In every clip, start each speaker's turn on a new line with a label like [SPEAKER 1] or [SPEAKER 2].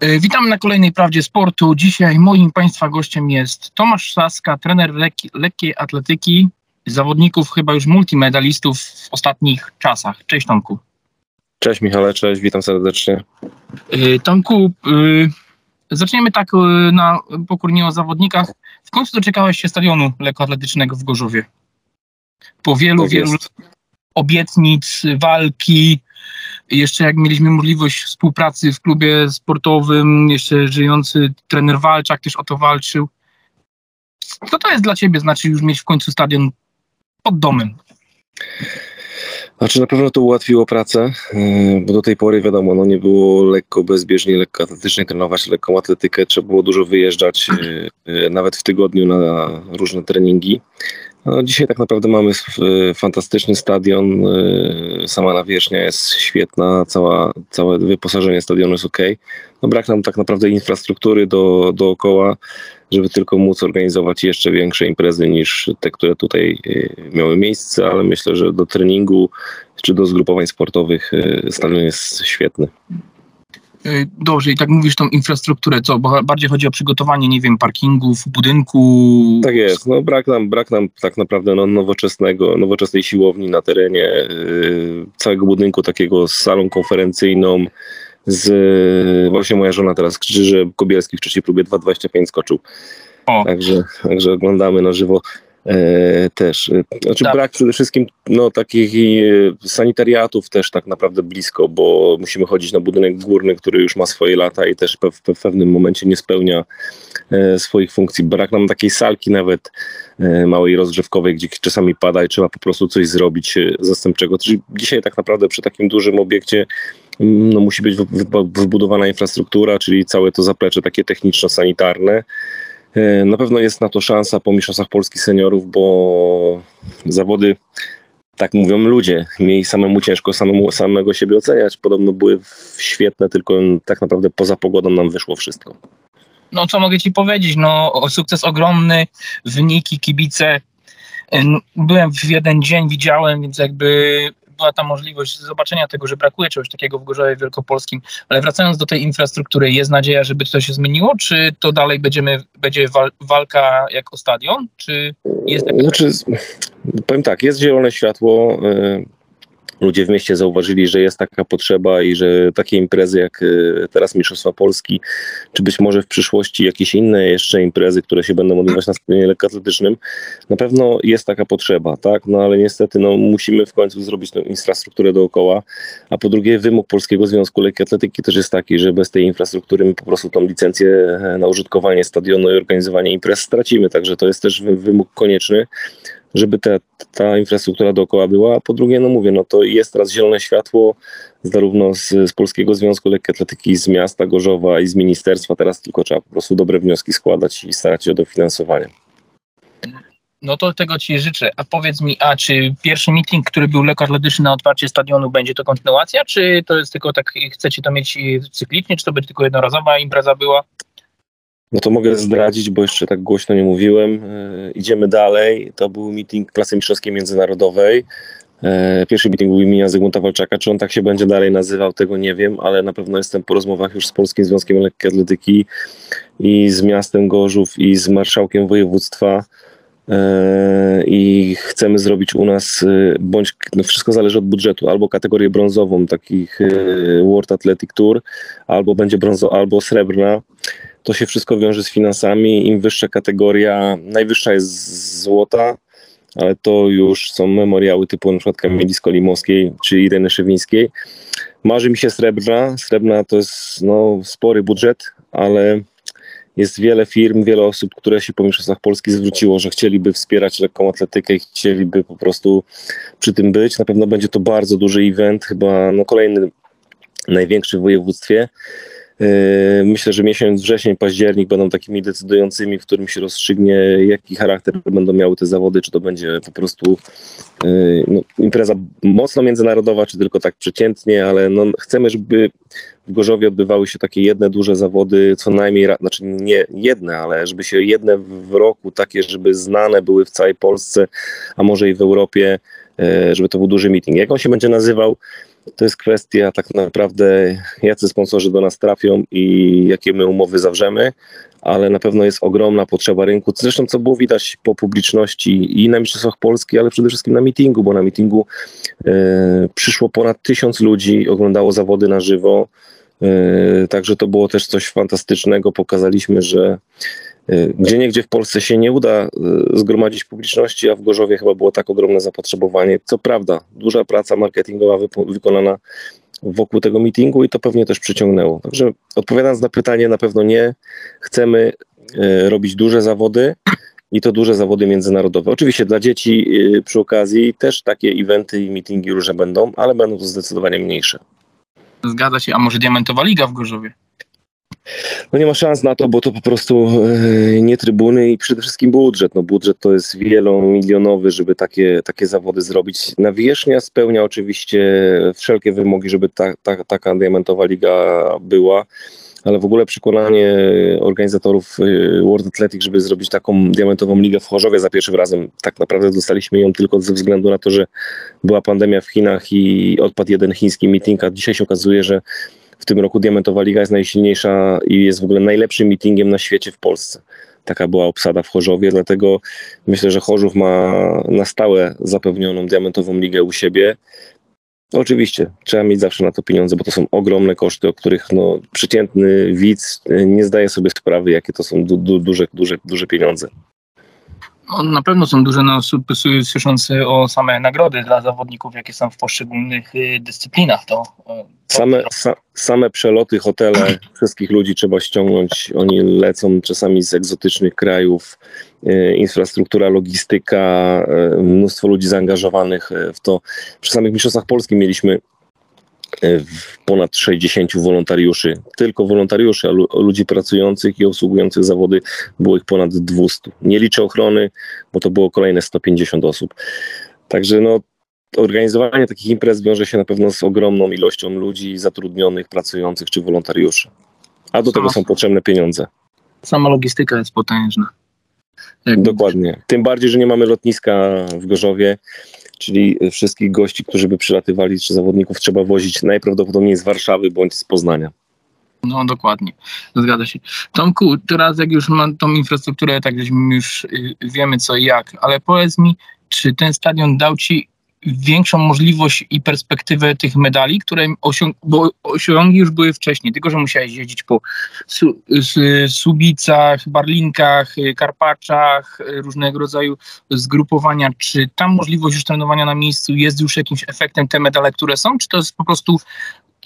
[SPEAKER 1] E, Witamy na kolejnej Prawdzie Sportu. Dzisiaj moim Państwa gościem jest Tomasz Saska, trener lekki, lekkiej atletyki, zawodników chyba już multimedalistów w ostatnich czasach. Cześć Tomku.
[SPEAKER 2] Cześć Michale, cześć, witam serdecznie.
[SPEAKER 1] E, Tomku, e, zaczniemy tak na pokornie o zawodnikach. W końcu doczekałeś się stadionu lekkoatletycznego w Gorzowie. Po wielu,
[SPEAKER 2] Tak
[SPEAKER 1] wielu obietnic, walki, jeszcze jak mieliśmy możliwość współpracy w klubie sportowym, jeszcze żyjący trener Walczak też o to walczył. Co to jest dla ciebie, znaczy już mieć w końcu stadion pod domem?
[SPEAKER 2] Znaczy na pewno to ułatwiło pracę, yy, bo do tej pory wiadomo, no nie było lekko bezbieżnie, lekko atletycznie trenować lekką atletykę, trzeba było dużo wyjeżdżać, yy, yy, nawet w tygodniu na różne treningi. No, dzisiaj tak naprawdę mamy yy, fantastyczny stadion, yy, sama nawierzchnia jest świetna, cała, całe wyposażenie stadionu jest ok. No, brak nam tak naprawdę infrastruktury do, dookoła, żeby tylko móc organizować jeszcze większe imprezy niż te, które tutaj y, miały miejsce, ale myślę, że do treningu czy do zgrupowań sportowych stadion jest świetny.
[SPEAKER 1] Yy, Dobrze, i tak mówisz tą infrastrukturę, co? Bo bardziej chodzi o przygotowanie, nie wiem, parkingów, budynku.
[SPEAKER 2] Tak jest, no brak nam, brak nam tak naprawdę no, nowoczesnego, nowoczesnej siłowni na terenie y, całego budynku takiego z salą konferencyjną, z właśnie moja żona teraz krzyczy, że Kobielski w trzeciej próbie 2,25 skoczył.
[SPEAKER 1] O.
[SPEAKER 2] Także, także oglądamy na żywo też. E, Znaczy
[SPEAKER 1] Tak.
[SPEAKER 2] brak przede wszystkim no, takich e, sanitariatów też tak naprawdę blisko, bo musimy chodzić na budynek górny, który już ma swoje lata i też w pewnym momencie nie spełnia e, swoich funkcji. Brak nam takiej salki nawet e, małej rozgrzewkowej, gdzie czasami pada i trzeba po prostu coś zrobić e, zastępczego. Czyli dzisiaj tak naprawdę przy takim dużym obiekcie no, musi być wy- wy- wybudowana infrastruktura, czyli całe to zaplecze takie techniczno-sanitarne. E, Na pewno jest na to szansa po Mistrzostwach Polski Seniorów, bo zawody, tak mówią ludzie, mieli samemu ciężko samemu, samego siebie oceniać. Podobno były świetne, tylko tak naprawdę poza pogodą nam wyszło wszystko.
[SPEAKER 1] No co mogę ci powiedzieć, no sukces ogromny, wyniki, kibice. Ym, Byłem w jeden dzień, widziałem, więc jakby była ta możliwość zobaczenia tego, że brakuje czegoś takiego w Gorzowie Wielkopolskim. Ale wracając do tej infrastruktury, jest nadzieja, żeby to się zmieniło, czy to dalej będziemy, będzie wal, walka jak o stadion, czy jest
[SPEAKER 2] Znaczy, powiem tak, jest zielone światło. e, Ludzie w mieście zauważyli, że jest taka potrzeba i że takie imprezy jak e, teraz Mistrzostwa Polski, czy być może w przyszłości jakieś inne jeszcze imprezy, które się będą odbywać na stadionie lekkoatletycznym, na pewno jest taka potrzeba, tak? No ale niestety no, musimy w końcu zrobić tą infrastrukturę dookoła, a po drugie wymóg Polskiego Związku Lekkiej Atletyki też jest taki, że bez tej infrastruktury my po prostu tą licencję e, na użytkowanie stadionu i organizowanie imprez stracimy, także to jest też wy- wymóg konieczny, żeby ta, ta infrastruktura dookoła była, a po drugie, no mówię, no to jest teraz zielone światło zarówno z, z Polskiego Związku Lekkiej Atletyki, z miasta Gorzowa i z ministerstwa, teraz tylko trzeba po prostu dobre wnioski składać i starać się o dofinansowanie.
[SPEAKER 1] No to tego Ci życzę. A powiedz mi, a czy pierwszy meeting, który był lekkoatletyczny na otwarcie stadionu, będzie to kontynuacja, czy to jest tylko tak, chcecie to mieć cyklicznie, czy to będzie tylko jednorazowa impreza była?
[SPEAKER 2] No to mogę zdradzić, bo jeszcze tak głośno nie mówiłem. Yy, idziemy dalej. To był meeting klasy mistrzowskiej międzynarodowej. Yy, Pierwszy meeting był imienia Zygmunta Walczaka. Czy on tak się będzie dalej nazywał, tego nie wiem, ale na pewno jestem po rozmowach już z Polskim Związkiem Lekkiej Atletyki i z miastem Gorzów i z marszałkiem województwa. Yy, I chcemy zrobić u nas, yy, bądź no wszystko zależy od budżetu, albo kategorię brązową, takich yy, World Athletic Tour, albo będzie brązo, albo srebrna to się wszystko wiąże z finansami. Im wyższa kategoria, najwyższa jest złota, ale to już są memoriały typu na przykład Kamili Skolimowskiej czy Ireny Szewińskiej. Marzy mi się srebrna. Srebrna to jest no, spory budżet, ale jest wiele firm, wiele osób, które się po Mistrzostwach Polski zwróciło, że chcieliby wspierać lekką atletykę i chcieliby po prostu przy tym być. Na pewno będzie to bardzo duży event, chyba no, kolejny największy w województwie. Yy, Myślę, że miesiąc wrzesień, październik będą takimi decydującymi, w którym się rozstrzygnie, jaki charakter będą miały te zawody, czy to będzie po prostu yy, no, impreza mocno międzynarodowa, czy tylko tak przeciętnie, ale no, chcemy, żeby w Gorzowie odbywały się takie jedne duże zawody, co najmniej, znaczy nie jedne, ale żeby się jedne w roku, takie, żeby znane były w całej Polsce, a może i w Europie, yy, żeby to był duży meeting. Jak on się będzie nazywał? To jest kwestia tak naprawdę, jacy sponsorzy do nas trafią i jakie my umowy zawrzemy, ale na pewno jest ogromna potrzeba rynku. Zresztą, co było widać po publiczności i na Mistrzostwach Polski, ale przede wszystkim na meetingu, bo na meetingu e, przyszło ponad tysiąc ludzi, oglądało zawody na żywo. E, także to było też coś fantastycznego. Pokazaliśmy, że gdzie niegdzie w Polsce się nie uda e, zgromadzić publiczności, a w Gorzowie chyba było tak ogromne zapotrzebowanie. Co prawda, duża praca marketingowa wykonana wokół tego meetingu i to pewnie też przyciągnęło. Także odpowiadając na pytanie, na pewno nie. Chcemy robić duże zawody i to duże zawody międzynarodowe. Oczywiście dla dzieci przy okazji też takie eventy i meetingi różne będą, ale będą to zdecydowanie mniejsze.
[SPEAKER 1] Zgadza się, a może Diamentowa Liga w Gorzowie?
[SPEAKER 2] No nie ma szans na to, bo to po prostu e, nie trybuny i przede wszystkim budżet. No budżet to jest wielomilionowy, żeby takie, takie zawody zrobić. Nawierzchnia spełnia oczywiście wszelkie wymogi, żeby ta, ta, taka diamentowa liga była ale w ogóle przekonanie organizatorów y, World Athletic, żeby zrobić taką diamentową ligę w Chorzowie za pierwszym razem, tak naprawdę dostaliśmy ją tylko ze względu na to, że była pandemia w Chinach i odpadł jeden chiński meeting, a dzisiaj się okazuje, że w tym roku Diamentowa Liga jest najsilniejsza i jest w ogóle najlepszym meetingiem na świecie w Polsce. Taka była obsada w Chorzowie, dlatego myślę, że Chorzów ma na stałe zapewnioną Diamentową Ligę u siebie. Oczywiście, trzeba mieć zawsze na to pieniądze, bo to są ogromne koszty, o których no, przeciętny widz nie zdaje sobie sprawy, jakie to są du, du, duże, duże, duże pieniądze.
[SPEAKER 1] No, na pewno są duże no, słyszące o same nagrody dla zawodników, jakie są w poszczególnych y, dyscyplinach. To,
[SPEAKER 2] to same, sa, same przeloty, hotele, wszystkich ludzi trzeba ściągnąć. Oni lecą czasami z egzotycznych krajów. Y, infrastruktura, logistyka, y, mnóstwo ludzi zaangażowanych w to. Przy samych Mistrzostwach Polskich mieliśmy ponad 60 wolontariuszy, tylko wolontariuszy, a ludzi pracujących i obsługujących zawody było ich ponad 200. Nie liczę ochrony, bo to było kolejne 150 osób. Także no, organizowanie takich imprez wiąże się na pewno z ogromną ilością ludzi zatrudnionych, pracujących czy wolontariuszy. A do tego są potrzebne pieniądze.
[SPEAKER 1] Sama logistyka jest potężna.
[SPEAKER 2] Jak Dokładnie. Tym bardziej, że nie mamy lotniska w Gorzowie czyli wszystkich gości, którzy by przylatywali, czy zawodników trzeba wozić najprawdopodobniej z Warszawy bądź z Poznania.
[SPEAKER 1] No dokładnie, zgadza się. Tomku, teraz jak już mam tą infrastrukturę, tak żeśmy już y, wiemy co i jak, ale powiedz mi, czy ten stadion dał ci większą możliwość i perspektywę tych medali, które osiąg bo osiągi już były wcześniej, tylko że musiałeś jeździć po su Subicach, Barlinkach, Karpaczach, różnego rodzaju zgrupowania. Czy tam możliwość już trenowania na miejscu jest już jakimś efektem te medale, które są, czy to jest po prostu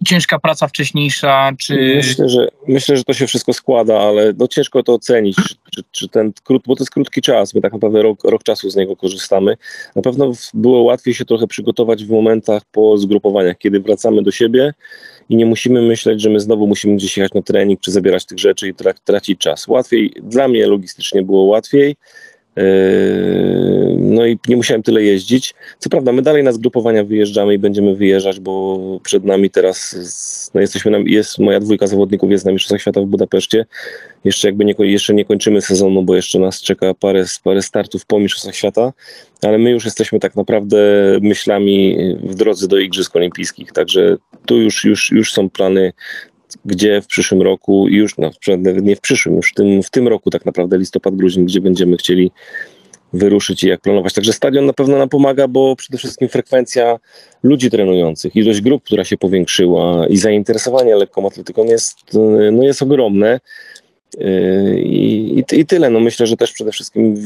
[SPEAKER 1] ciężka praca wcześniejsza, czy...
[SPEAKER 2] Myślę, że, myślę, że to się wszystko składa, ale no ciężko to ocenić, czy, czy ten krót, bo to jest krótki czas, my tak naprawdę rok, rok czasu z niego korzystamy. Na pewno było łatwiej się trochę przygotować w momentach po zgrupowaniach, kiedy wracamy do siebie i nie musimy myśleć, że my znowu musimy gdzieś jechać na trening, czy zabierać tych rzeczy i tracić czas. Łatwiej, dla mnie logistycznie było łatwiej, no i nie musiałem tyle jeździć. Co prawda, my dalej na zgrupowania wyjeżdżamy i będziemy wyjeżdżać, bo przed nami teraz no jesteśmy na, jest moja dwójka zawodników jest na Mistrzostwach Świata w Budapeszcie. Jeszcze jakby nie, jeszcze nie kończymy sezonu, bo jeszcze nas czeka parę, parę startów po Mistrzostwach Świata, ale my już jesteśmy tak naprawdę myślami w drodze do Igrzysk Olimpijskich, także tu już, już, już są plany gdzie w przyszłym roku, już no, nie w przyszłym, już w tym, w tym roku tak naprawdę listopad, grudzień, gdzie będziemy chcieli wyruszyć i jak planować. Także stadion na pewno nam pomaga, bo przede wszystkim frekwencja ludzi trenujących, ilość grup, która się powiększyła i zainteresowanie lekką atletyką jest, no jest ogromne. I, i, I, tyle. No myślę, że też przede wszystkim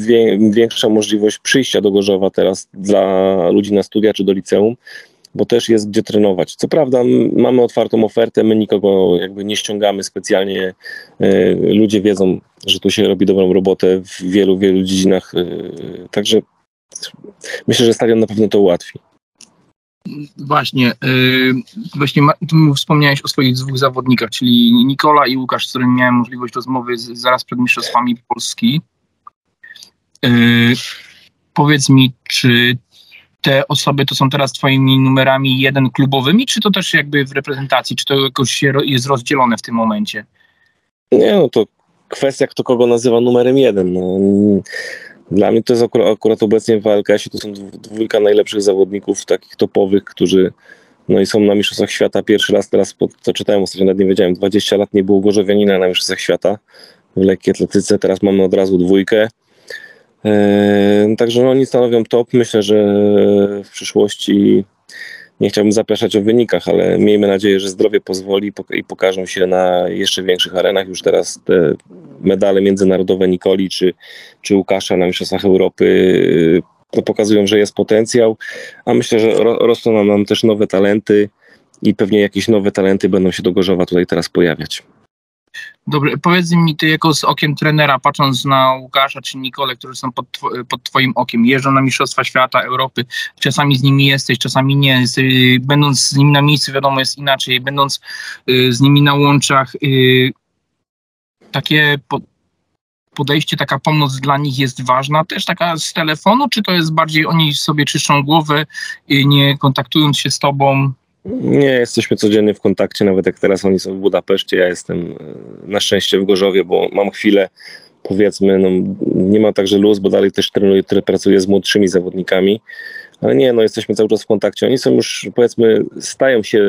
[SPEAKER 2] większa możliwość przyjścia do Gorzowa teraz dla ludzi na studia czy do liceum, bo też jest gdzie trenować. Co prawda mamy otwartą ofertę, my nikogo jakby nie ściągamy specjalnie. E, ludzie wiedzą, że tu się robi dobrą robotę w wielu, wielu dziedzinach, e, także myślę, że stadion na pewno to ułatwi.
[SPEAKER 1] Właśnie, yy, właśnie wspomniałeś o swoich dwóch zawodnikach, czyli Nikola i Łukasz, z którym miałem możliwość rozmowy z, zaraz przed Mistrzostwami Polski. Yy, powiedz mi, czy te osoby to są teraz twoimi numerami jeden klubowymi, czy to też jakby w reprezentacji, czy to jakoś jest rozdzielone w tym momencie?
[SPEAKER 2] Nie, no to kwestia, kto kogo nazywa numerem jeden. No, dla mnie to jest akurat, akurat obecnie w ALKS-ie to są dwójka najlepszych zawodników, takich topowych, którzy no i są na Mistrzostwach Świata pierwszy raz teraz, co czytałem ostatnio, nawet nie wiedziałem, 20 lat nie było Gorzowianina na Mistrzostwach Świata w lekkiej atletyce, teraz mamy od razu dwójkę. Eee, także no, oni stanowią top. Myślę, że w przyszłości nie chciałbym zapraszać o wynikach, ale miejmy nadzieję, że zdrowie pozwoli i pokażą się na jeszcze większych arenach. Już teraz te medale międzynarodowe Nikoli czy, czy Łukasza na Mistrzostwach Europy to pokazują, że jest potencjał, a myślę, że rosną nam też nowe talenty i pewnie jakieś nowe talenty będą się do Gorzowa tutaj teraz pojawiać.
[SPEAKER 1] Dobrze, powiedz mi ty jako z okiem trenera, patrząc na Łukasza czy Nikolę, którzy są pod, pod twoim okiem, jeżdżą na Mistrzostwa Świata, Europy, czasami z nimi jesteś, czasami nie, będąc z nimi na miejscu wiadomo jest inaczej, będąc y, z nimi na łączach, y, takie podejście, taka pomoc dla nich jest ważna, też taka z telefonu, czy to jest bardziej oni sobie czyszczą głowę, nie kontaktując się z tobą?
[SPEAKER 2] Nie, jesteśmy codziennie w kontakcie, nawet jak teraz oni są w Budapeszcie, ja jestem e, na szczęście w Gorzowie, bo mam chwilę, powiedzmy, no, nie ma także luz, bo dalej też trenuję, pracuję z młodszymi zawodnikami, ale nie, no jesteśmy cały czas w kontakcie. Oni są już, powiedzmy, stają się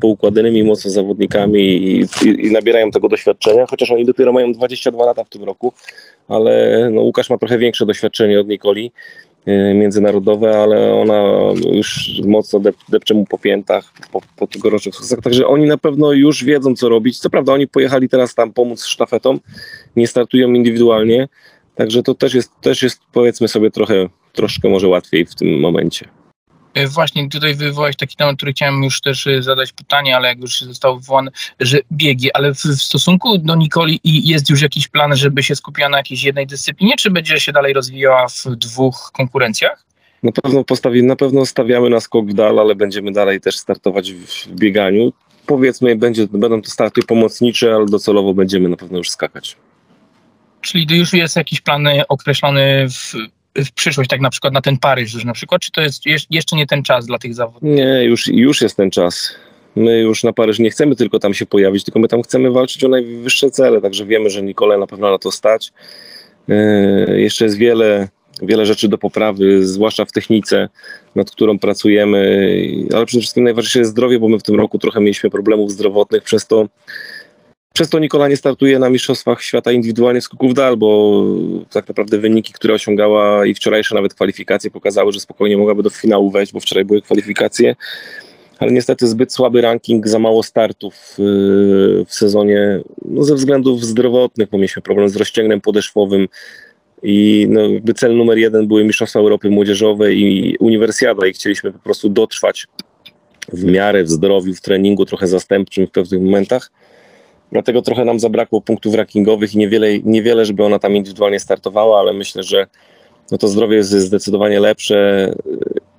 [SPEAKER 2] poukładanymi mocno zawodnikami i, i, i, nabierają tego doświadczenia, chociaż oni dopiero mają 22 lata w tym roku, ale no, Łukasz ma trochę większe doświadczenie od Nikoli międzynarodowe, ale ona już mocno dep, depcze mu po piętach po, po tegorocznych sukcesach, także oni na pewno już wiedzą, co robić. Co prawda oni pojechali teraz tam pomóc sztafetom, nie startują indywidualnie, także to też jest, też jest powiedzmy sobie trochę troszkę może łatwiej w tym momencie.
[SPEAKER 1] E, właśnie tutaj wywołałeś taki temat, który chciałem już też e, zadać pytanie, ale jak już został wywołany, że biegi, ale w, w stosunku do Nikoli jest już jakiś plan, żeby się skupiła na jakiejś jednej dyscyplinie, czy będzie się dalej rozwijała w dwóch konkurencjach?
[SPEAKER 2] Na pewno, postawi, na pewno stawiamy na skok w dal, ale będziemy dalej też startować w bieganiu. Powiedzmy, będzie, będą to starty pomocnicze, ale docelowo będziemy na pewno już skakać.
[SPEAKER 1] Czyli już jest jakiś plan określony w, w przyszłość, tak na przykład na ten Paryż już na przykład, czy to jest jeszcze nie ten czas dla tych zawodów?
[SPEAKER 2] Nie, już, już jest ten czas. My już na Paryż nie chcemy tylko tam się pojawić, tylko my tam chcemy walczyć o najwyższe cele, także wiemy, że Nicole na pewno na to stać. Yy, jeszcze jest wiele, wiele rzeczy do poprawy, zwłaszcza w technice, nad którą pracujemy, ale przede wszystkim najważniejsze jest zdrowie, bo my w tym roku trochę mieliśmy problemów zdrowotnych, przez to przez to Nikola nie startuje na Mistrzostwach Świata indywidualnie skoków dal, bo tak naprawdę wyniki, które osiągała i wczorajsze nawet kwalifikacje pokazały, że spokojnie mogłaby do finału wejść, bo wczoraj były kwalifikacje. Ale niestety zbyt słaby ranking, za mało startów yy, w sezonie no ze względów zdrowotnych, bo mieliśmy problem z rozciągnem podeszwowym i no, jakby cel numer jeden były Mistrzostwa Europy Młodzieżowe i Uniwersjada i chcieliśmy po prostu dotrwać w miarę w zdrowiu, w treningu trochę zastępczym w pewnych momentach Dlatego trochę nam zabrakło punktów rankingowych i niewiele, niewiele, żeby ona tam indywidualnie startowała, ale myślę, że no to zdrowie jest zdecydowanie lepsze.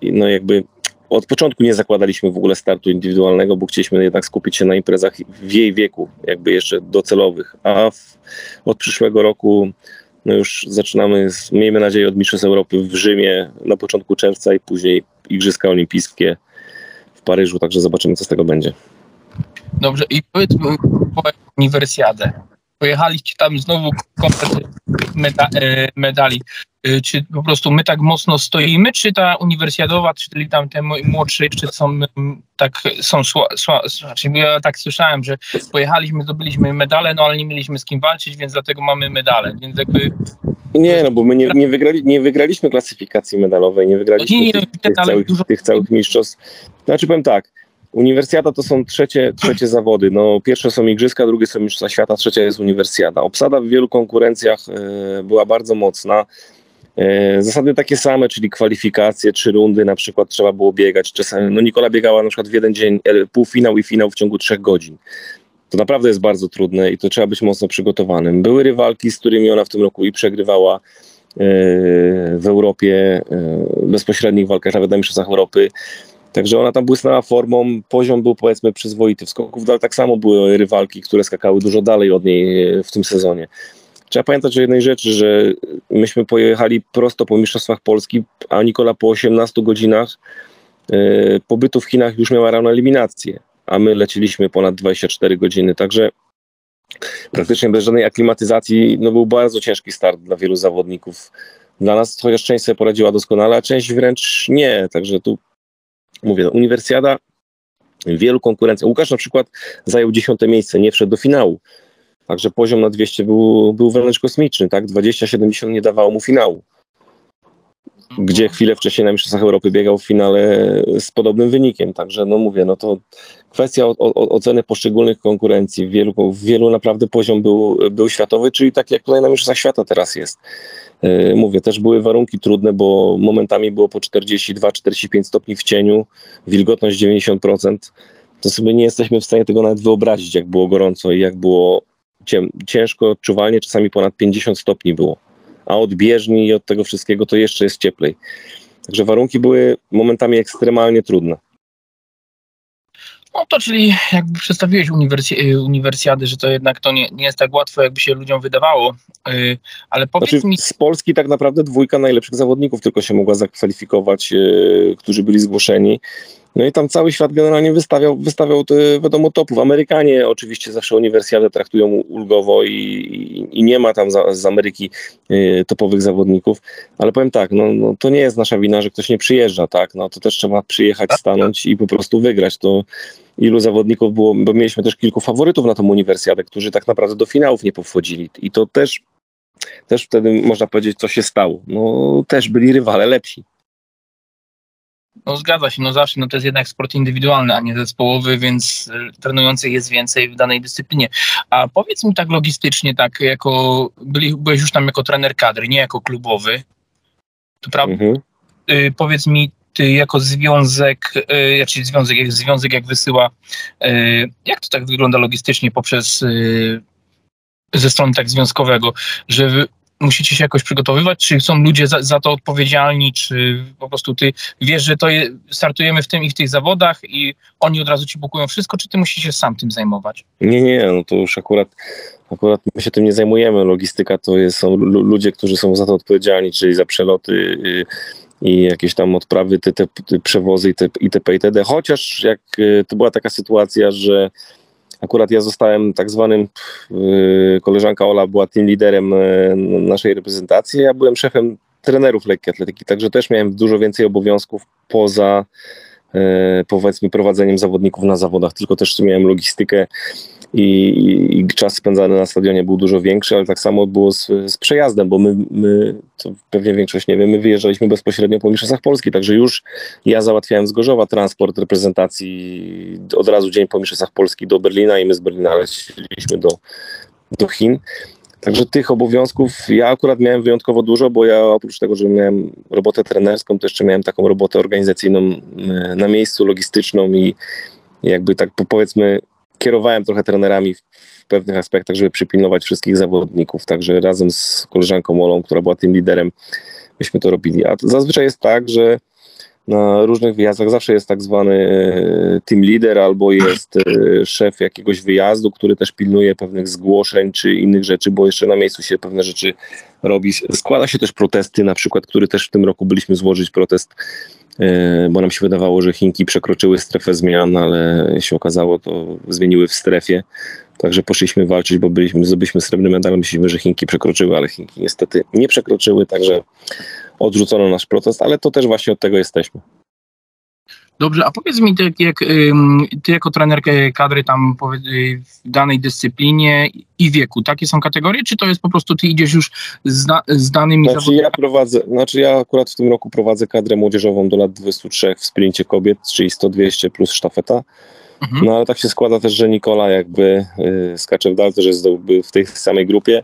[SPEAKER 2] No jakby od początku nie zakładaliśmy w ogóle startu indywidualnego, bo chcieliśmy jednak skupić się na imprezach w jej wieku, jakby jeszcze docelowych. A w, od przyszłego roku no już zaczynamy, z, miejmy nadzieję, od Mistrzostw Europy w Rzymie na początku czerwca i później Igrzyska Olimpijskie w Paryżu, także zobaczymy, co z tego będzie.
[SPEAKER 1] Dobrze, i powiedzmy po uniwersjadę. Pojechaliście tam znowu komplet meda e, medali. E, czy po prostu my tak mocno stoimy, czy ta uniwersjadowa, czyli tam te młodsze jeszcze są tak są słabe? Znaczy, ja tak słyszałem, że pojechaliśmy, zdobyliśmy medale, no ale nie mieliśmy z kim walczyć, więc dlatego mamy medale. Więc jakby
[SPEAKER 2] nie, no bo my nie, nie, wygrali, nie wygraliśmy klasyfikacji medalowej, nie wygraliśmy nie, tych, tych, całych, tych całych mistrzostw. Znaczy powiem tak, Uniwersjada to są trzecie, trzecie zawody. No, pierwsze są Igrzyska, drugie są Mistrzostwa Świata, trzecia jest Uniwersjada. Obsada w wielu konkurencjach e, była bardzo mocna. E, zasady takie same, czyli kwalifikacje, trzy rundy na przykład trzeba było biegać. Czasami, no Nikola biegała na przykład w jeden dzień e, półfinał i finał w ciągu trzech godzin. To naprawdę jest bardzo trudne i to trzeba być mocno przygotowanym. Były rywalki, z którymi ona w tym roku i przegrywała w Europie, bezpośrednich walkach, nawet na Mistrzostwach Europy. Także ona tam błysnęła formą, poziom był powiedzmy przyzwoity. W skoków tak samo były rywalki, które skakały dużo dalej od niej e, w tym sezonie. Trzeba pamiętać o jednej rzeczy, że myśmy pojechali prosto po Mistrzostwach Polski, a Nikola po 18 godzinach e, pobytu w Chinach już miała rano eliminację, a my leciliśmy ponad 24 godziny, także praktycznie bez żadnej aklimatyzacji no był bardzo ciężki start dla wielu zawodników. Dla nas chociaż część sobie poradziła doskonale, a część wręcz nie, także tu mówię, no, uniwersjada Wielu konkurencji. Łukasz na przykład zajął dziesiąte miejsce, nie wszedł do finału. Także poziom na 200 był, był wręcz kosmiczny, tak? 20-70 nie dawało mu finału. Gdzie chwilę wcześniej na Mistrzostwach Europy biegał w finale z podobnym wynikiem. Także no mówię, no to kwestia o, o, oceny poszczególnych konkurencji. W wielu, w wielu naprawdę poziom był, był światowy, czyli tak jak tutaj na Mistrzostwach Świata teraz jest. Yy, mówię, też były warunki trudne, bo momentami było po 42-45 stopni w cieniu, wilgotność 90%. To sobie nie jesteśmy w stanie tego nawet wyobrazić, jak było gorąco i jak było ciężko, odczuwalnie, czasami ponad 50 stopni było. A od bieżni i od tego wszystkiego to jeszcze jest cieplej. Także warunki były momentami ekstremalnie trudne.
[SPEAKER 1] No to czyli jakby przedstawiłeś uniwersj- y, uniwersjady, że to jednak to nie, nie jest tak łatwo, jakby się ludziom wydawało, yy, ale powiedz
[SPEAKER 2] znaczy,
[SPEAKER 1] mi...
[SPEAKER 2] Z Polski tak naprawdę dwójka najlepszych zawodników tylko się mogła zakwalifikować, yy, którzy byli zgłoszeni. No i tam cały świat generalnie wystawiał, wystawiał te, wiadomo, topów. Amerykanie oczywiście zawsze uniwersjadę traktują ulgowo i, i, i nie ma tam za, z Ameryki y, topowych zawodników, ale powiem tak, no, no, to nie jest nasza wina, że ktoś nie przyjeżdża, tak, no to też trzeba przyjechać, stanąć i po prostu wygrać. To ilu zawodników było, bo mieliśmy też kilku faworytów na tą uniwersjadę, którzy tak naprawdę do finałów nie powchodzili i to też też wtedy można powiedzieć, co się stało. No też byli rywale lepsi.
[SPEAKER 1] No zgadza się, no zawsze, no to jest jednak sport indywidualny, a nie zespołowy, więc e, trenujących jest więcej w danej dyscyplinie. A powiedz mi tak logistycznie, tak jako, byli, byłeś już tam jako trener kadry, nie jako klubowy, to prawda? Mhm. Y, powiedz mi, ty jako związek, y, znaczy związek, jak związek jak wysyła, y, jak to tak wygląda logistycznie poprzez y, ze strony tak związkowego, że musicie się jakoś przygotowywać? Czy są ludzie za, za, to odpowiedzialni? Czy po prostu ty wiesz, że to je, startujemy w tym i w tych zawodach i oni od razu ci bukują wszystko, czy ty musisz się sam tym zajmować?
[SPEAKER 2] Nie, nie, no to już akurat, akurat my się tym nie zajmujemy. Logistyka to jest, są ludzie, którzy są za to odpowiedzialni, czyli za przeloty y, i jakieś tam odprawy, te, te, te przewozy itp. itd. Chociaż jak y, to była taka sytuacja, że Akurat ja zostałem tak zwanym, y, koleżanka Ola była team liderem y, naszej reprezentacji, ja byłem szefem trenerów lekkiej atletyki, także też miałem dużo więcej obowiązków poza y, powiedzmy prowadzeniem zawodników na zawodach, tylko też miałem logistykę i, i, czas spędzany na stadionie był dużo większy, ale tak samo było z, z przejazdem, bo my, my, to pewnie większość nie wie, my wyjeżdżaliśmy bezpośrednio po Mistrzostwach Polski, także już ja załatwiałem z Gorzowa transport reprezentacji od razu dzień po Mistrzostwach Polski do Berlina i my z Berlina leciliśmy do, do Chin. Także tych obowiązków ja akurat miałem wyjątkowo dużo, bo ja oprócz tego, że miałem robotę trenerską, to jeszcze miałem taką robotę organizacyjną e, na miejscu, logistyczną i jakby tak powiedzmy kierowałem trochę trenerami w, pewnych aspektach, żeby przypilnować wszystkich zawodników, także razem z koleżanką Olą, która była tym liderem, myśmy to robili. A to zazwyczaj jest tak, że na różnych wyjazdach zawsze jest tak zwany e, team leader albo jest e, szef jakiegoś wyjazdu, który też pilnuje pewnych zgłoszeń czy innych rzeczy, bo jeszcze na miejscu się pewne rzeczy robi. Składa się też protesty, na przykład, który też w tym roku byliśmy złożyć protest bo nam się wydawało, że Chinki przekroczyły strefę zmian, ale się okazało, to zmieniły w strefie. Także poszliśmy walczyć, bo byliśmy, zdobyliśmy srebrny medal. Myślimy, że Chinki przekroczyły, ale Chinki niestety nie przekroczyły, także odrzucono nasz protest, ale to też właśnie od tego jesteśmy.
[SPEAKER 1] Dobrze, a powiedz mi, tak jak ty jako trener kadry tam y, w danej dyscyplinie i wieku, takie są kategorie, czy to jest po prostu ty idziesz już z, da, z danymi
[SPEAKER 2] znaczy zawodnikami? Ja prowadzę, znaczy ja akurat w tym roku prowadzę kadrę młodzieżową do lat 23 w sprincie kobiet, czyli 100-200 plus sztafeta. Mhm. No ale tak się składa też, że Nikola jakby y, skacze w dal, też jest w tej samej grupie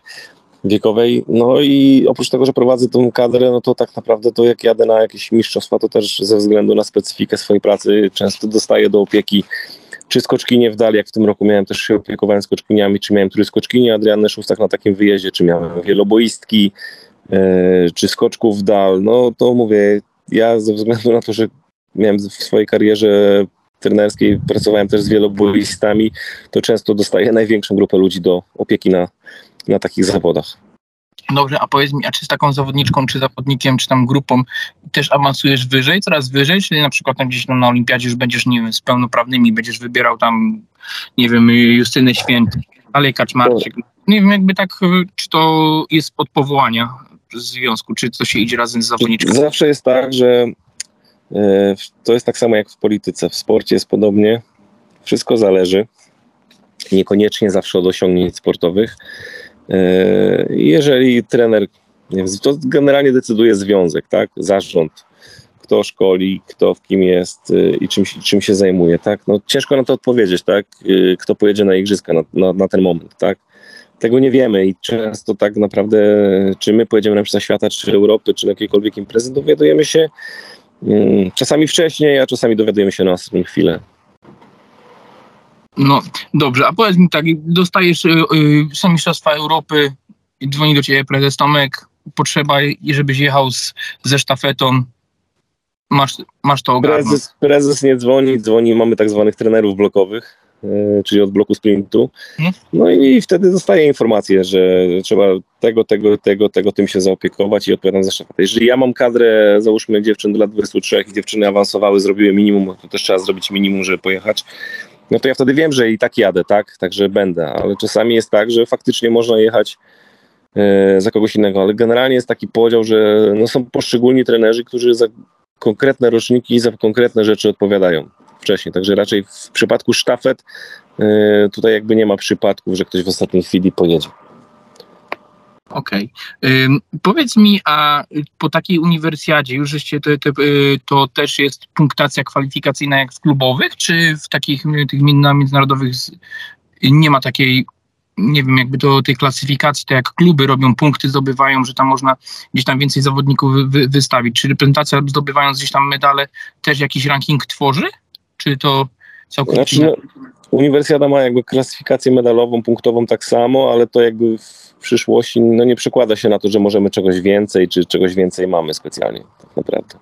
[SPEAKER 2] wiekowej. No i oprócz tego, że prowadzę tą kadrę, no to tak naprawdę to jak jadę na jakieś mistrzostwa, to też ze względu na specyfikę swojej pracy często dostaję do opieki czy skoczkinie w dal, jak w tym roku miałem też się opiekowałem skoczkiniami, czy miałem skoczkini Adrianny Szóstak na takim wyjeździe, czy miałem wieloboistki, e, czy skoczków w dal, no to mówię, ja ze względu na to, że miałem w swojej karierze trenerskiej, pracowałem też z wieloboistami, to często dostaję największą grupę ludzi do opieki na, na takich zawodach.
[SPEAKER 1] Dobrze, a powiedz mi, a czy z taką zawodniczką, czy zawodnikiem, czy tam grupą też awansujesz wyżej, coraz wyżej, czyli na przykład tam gdzieś na olimpiadzie już będziesz, nie wiem, z pełnoprawnymi, będziesz wybierał tam, nie wiem, Justynę Święty, dalej Kaczmarczyk. Nie wiem, jakby tak, czy to jest pod powołania w związku, czy to się idzie razem z zawodniczką?
[SPEAKER 2] Zawsze jest tak, że e, to jest tak samo jak w polityce, w sporcie jest podobnie. Wszystko zależy, niekoniecznie zawsze od osiągnięć sportowych. E, jeżeli trener, to generalnie decyduje związek, tak, zarząd, kto szkoli, kto w kim jest y, i czym, czym się zajmuje, tak? No, ciężko na to odpowiedzieć, tak? Y, kto pojedzie na igrzyska na, na, na ten moment, tak? Tego nie wiemy i często tak naprawdę, czy my pojedziemy na Mistrzostwa Świata, czy Europy, czy na jakiejkolwiek imprezy, dowiadujemy się mm, czasami wcześniej, a czasami dowiadujemy się na ostatnią chwilę.
[SPEAKER 1] No dobrze, a powiedz mi tak, dostajesz yy, są Mistrzostwa Europy, dzwoni do ciebie prezes Tomek, potrzeba, żebyś jechał z, ze sztafetą, masz, masz to ogarnąć.
[SPEAKER 2] Prezes, prezes nie dzwoni, dzwoni, mamy tak zwanych trenerów blokowych, yy, czyli od bloku sprintu. Hmm? No i wtedy dostaję informację, że trzeba tego, tego, tego, tego, tym się zaopiekować i odpowiadam za sztafetę. Jeżeli ja mam kadrę, załóżmy dziewczyn do lat 23 i dziewczyny awansowały, zrobiły minimum, to też trzeba zrobić minimum, żeby pojechać no to ja wtedy wiem, że i tak jadę, tak? Także będę, ale czasami jest tak, że faktycznie można jechać e, za kogoś innego, ale generalnie jest taki podział, że no są poszczególni trenerzy, którzy za konkretne roczniki i za konkretne rzeczy odpowiadają wcześniej, także raczej w przypadku sztafet e, tutaj jakby nie ma przypadków, że ktoś w ostatniej chwili pojedzie.
[SPEAKER 1] Okej. Okay. Powiedz mi, a po takiej uniwersjadzie już żeście te, te, y, to też jest punktacja kwalifikacyjna jak w klubowych, czy w takich tych międzynarodowych nie ma takiej nie wiem, jakby to tej klasyfikacji, to jak kluby robią punkty, zdobywają, że tam można gdzieś tam więcej zawodników wy, wystawić. Czy reprezentacja zdobywając gdzieś tam medale też jakiś ranking tworzy? Czy to całkowicie... Znaczy,
[SPEAKER 2] no, uniwersjada ma jakby klasyfikację medalową, punktową tak samo, ale to jakby w przyszłości no nie przekłada się na to, że możemy czegoś więcej, czy czegoś więcej mamy specjalnie, tak naprawdę.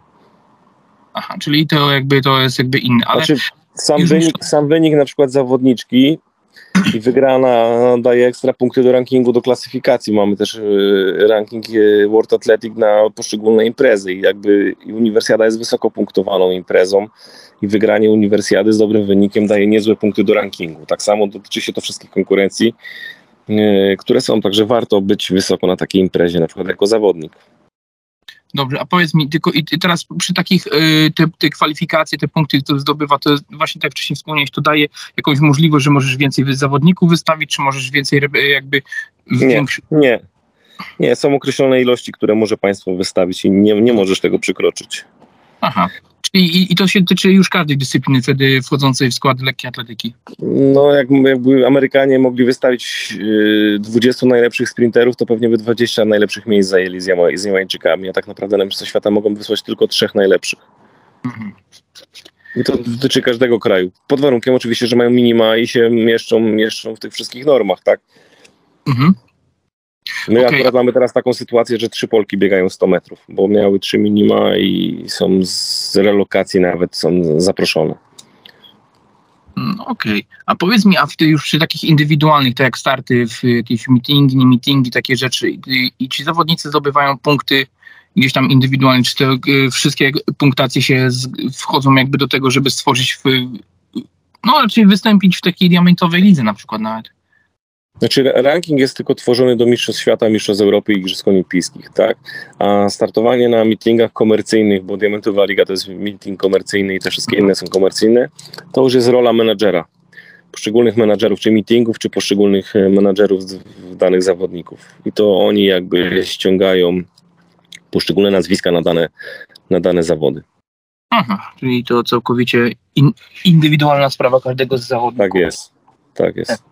[SPEAKER 1] Aha, czyli to jakby to jest jakby inne, ale... Znaczy,
[SPEAKER 2] sam, wynik, sam wynik na przykład zawodniczki i wygrana daje ekstra punkty do rankingu, do klasyfikacji. Mamy też y, ranking y, World Athletic na poszczególne imprezy i jakby uniwersjada jest wysoko punktowaną imprezą i wygranie uniwersjady z dobrym wynikiem daje niezłe punkty do rankingu. Tak samo dotyczy się to wszystkich konkurencji, y, które są, także warto być wysoko na takiej imprezie, na przykład jako zawodnik.
[SPEAKER 1] Dobrze, a powiedz mi, tylko i teraz przy takich y, te, te kwalifikacje, te punkty, które zdobywa, to właśnie tak wcześniej wspomniałeś, to daje jakąś możliwość, że możesz więcej zawodników wystawić, czy możesz więcej jakby...
[SPEAKER 2] Nie, większy... nie, nie, są określone ilości, które może państwo wystawić i nie, nie możesz tego przekroczyć.
[SPEAKER 1] Aha, i, I to się tyczy już każdej dyscypliny wtedy wchodzącej w skład lekkiej atletyki.
[SPEAKER 2] No, jak, jakby Amerykanie mogli wystawić y, 20 najlepszych sprinterów, to pewnie by 20 najlepszych miejsc zajęli z, Jama, z Jamańczykami, a tak naprawdę na Mistrzostwa Świata mogą wysłać tylko trzech najlepszych. Mhm. I to dotyczy każdego kraju. Pod warunkiem oczywiście, że mają minima i się mieszczą, mieszczą w tych wszystkich normach, tak? Mhm. My okay. akurat mamy teraz taką sytuację, że trzy Polki biegają 100 metrów, bo miały trzy minima i są z relokacji nawet, są zaproszone.
[SPEAKER 1] Mm, okej, okay. a powiedz mi, a w, już przy takich indywidualnych, tak jak starty w jakieś meetingi, nie meetingi, takie rzeczy, i, i ci zawodnicy zdobywają punkty gdzieś tam indywidualnie, czy te y, wszystkie punktacje się z, wchodzą jakby do tego, żeby stworzyć, w, no raczej wystąpić w takiej diamentowej lidze na przykład nawet?
[SPEAKER 2] Znaczy ranking jest tylko tworzony do Mistrzostw Świata, Mistrzostw Europy i Igrzysk Olimpijskich, tak? A startowanie na meetingach komercyjnych, bo Diamentowa Liga to jest meeting komercyjny i te wszystkie inne są komercyjne, to już jest rola menadżera. Poszczególnych menadżerów, czy meetingów, czy poszczególnych e, menadżerów danych zawodników. I to oni jakby ściągają poszczególne nazwiska na dane, na dane zawody.
[SPEAKER 1] Aha, czyli to całkowicie in, indywidualna sprawa każdego z zawodników.
[SPEAKER 2] Tak jest, tak jest.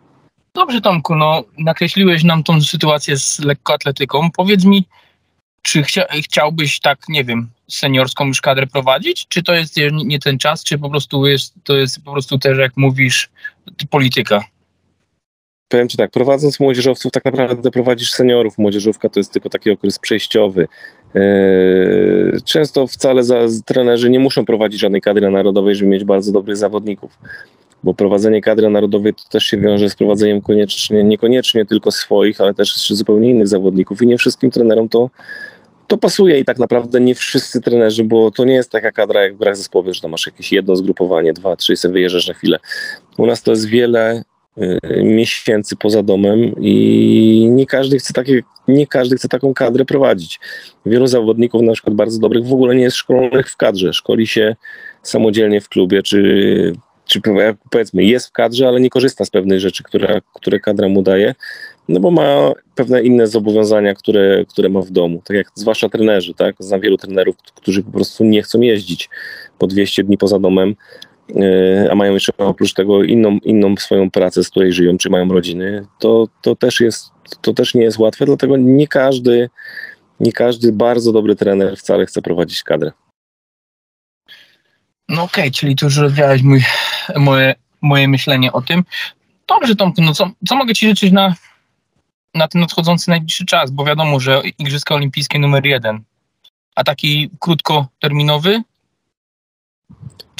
[SPEAKER 1] Dobrze, Tomku, no nakreśliłeś nam tą sytuację z lekkoatletyką. Powiedz mi, czy chcia, chciałbyś tak, nie wiem, seniorską już kadrę prowadzić? Czy to jest nie ten czas, czy po prostu jest, to jest po prostu też, jak mówisz, polityka?
[SPEAKER 2] Powiem Ci tak, prowadząc młodzieżowców, tak naprawdę prowadzisz seniorów. Młodzieżówka to jest tylko taki okres przejściowy. Eee, często wcale za, trenerzy nie muszą prowadzić żadnej kadry narodowej, żeby mieć bardzo dobrych zawodników bo prowadzenie kadry narodowej to też się wiąże z prowadzeniem koniecznie, niekoniecznie tylko swoich, ale też zupełnie innych zawodników i nie wszystkim trenerom to, to pasuje i tak naprawdę nie wszyscy trenerzy, bo to nie jest taka kadra jak w grach zespołowych, że tam masz jakieś jedno zgrupowanie, dwa, trzy, sobie wyjeżdżasz na chwilę. U nas to jest wiele y, miesięcy poza domem i nie każdy chce takie, nie każdy chce taką kadrę prowadzić. Wielu zawodników, na przykład bardzo dobrych, w ogóle nie jest szkolonych w kadrze. Szkoli się samodzielnie w klubie, czy czy powiedzmy jest w kadrze, ale nie korzysta z pewnych rzeczy, które, które kadra mu daje, no bo ma pewne inne zobowiązania, które, które ma w domu, tak jak zwłaszcza trenerzy, tak, znam wielu trenerów, którzy po prostu nie chcą jeździć po 200 dni poza domem, a mają jeszcze oprócz tego inną, inną swoją pracę, z której żyją, czy mają rodziny, to, to, też jest, to też nie jest łatwe, dlatego nie każdy, nie każdy bardzo dobry trener wcale chce prowadzić kadrę.
[SPEAKER 1] No okej, okay, czyli tu już rozwiałeś mój, moje, moje myślenie o tym. Dobrze, Tomku, no co, co mogę Ci życzyć na, na ten nadchodzący najbliższy czas? Bo wiadomo, że Igrzyska Olimpijskie numer jeden, a taki krótkoterminowy?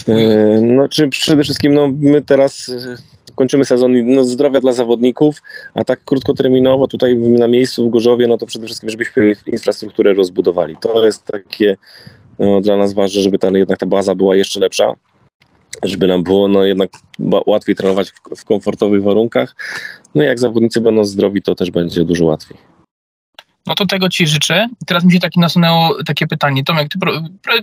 [SPEAKER 2] E, no, czy przede wszystkim no, my teraz e, kończymy sezon no, zdrowia dla zawodników, a tak krótkoterminowo tutaj na miejscu w Gorzowie, no to przede wszystkim, żebyśmy infrastrukturę rozbudowali. To jest takie no, dla nas ważne, żeby ta, jednak ta baza była jeszcze lepsza, żeby nam było no, jednak łatwiej trenować w, w komfortowych warunkach. No i jak zawodnicy będą zdrowi, to też będzie dużo łatwiej.
[SPEAKER 1] No to tego Ci życzę. Teraz mi się taki nasunęło takie pytanie. Tomek, Ty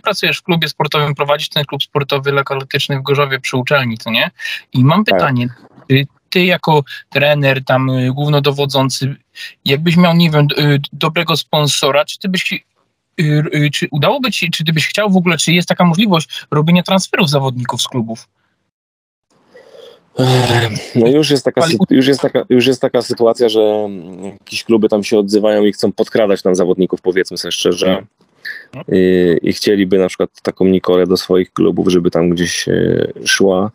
[SPEAKER 1] pracujesz w klubie sportowym, prowadzisz ten klub sportowy lekkoatletyczny w Gorzowie przy uczelni, co nie? I mam tak. pytanie. Ty, ty jako trener, tam y, głównodowodzący, jakbyś miał, nie wiem, y, dobrego sponsora, czy ty byś czy udałoby ci, czy ty byś chciał w ogóle, czy jest taka możliwość robienia transferów zawodników z klubów?
[SPEAKER 2] No już jest, taka, już, jest taka, już jest taka sytuacja, że jakieś kluby tam się odzywają i chcą podkradać tam zawodników, powiedzmy sobie szczerze. I, I, chcieliby na przykład taką Nikolę do swoich klubów, żeby tam gdzieś e, szła.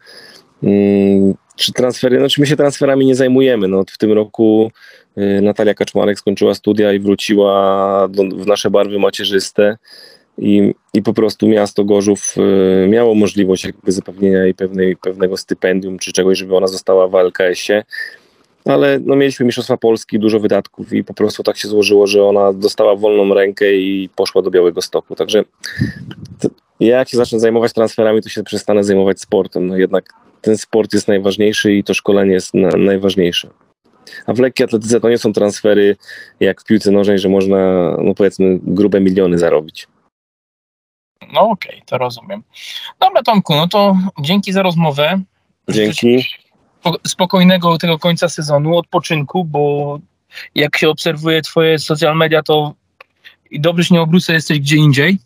[SPEAKER 2] Mm, czy transfery, no czy my się transferami nie zajmujemy. No, w tym roku e, Natalia Kaczmarek skończyła studia i wróciła do, w nasze barwy macierzyste i, i po prostu miasto Gorzów y, miało możliwość jakby zapewnienia jej pewnej, pewnego stypendium czy czegoś, żeby ona została w LKS-ie, ale no, mieliśmy Mistrzostwa Polski, dużo wydatków i po prostu tak się złożyło, że ona dostała wolną rękę i poszła do Białego Stoku, także ja jak się zacznę zajmować transferami, to się przestanę zajmować sportem, no jednak ten sport jest najważniejszy i to szkolenie jest na, najważniejsze. A w lekkiej atletyce to nie są transfery jak w piłce nożnej, że można, no powiedzmy, grube miliony zarobić.
[SPEAKER 1] No okej, okay, to rozumiem. Dobra Tomku, no to dzięki za rozmowę.
[SPEAKER 2] Dzięki.
[SPEAKER 1] Spokojnego tego końca sezonu, odpoczynku, bo jak się obserwuje twoje social media, to i dobrze się nie obrócę, jesteś gdzie indziej.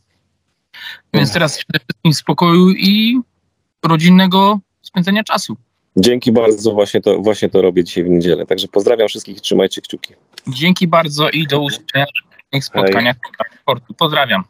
[SPEAKER 1] Więc teraz przede wszystkim spokoju i rodzinnego spędzenia czasu.
[SPEAKER 2] Dzięki bardzo, właśnie to, właśnie to robię dzisiaj w niedzielę. Także pozdrawiam wszystkich i trzymajcie kciuki.
[SPEAKER 1] Dzięki bardzo i do usłyszenia w spotkaniach sportu. Pozdrawiam.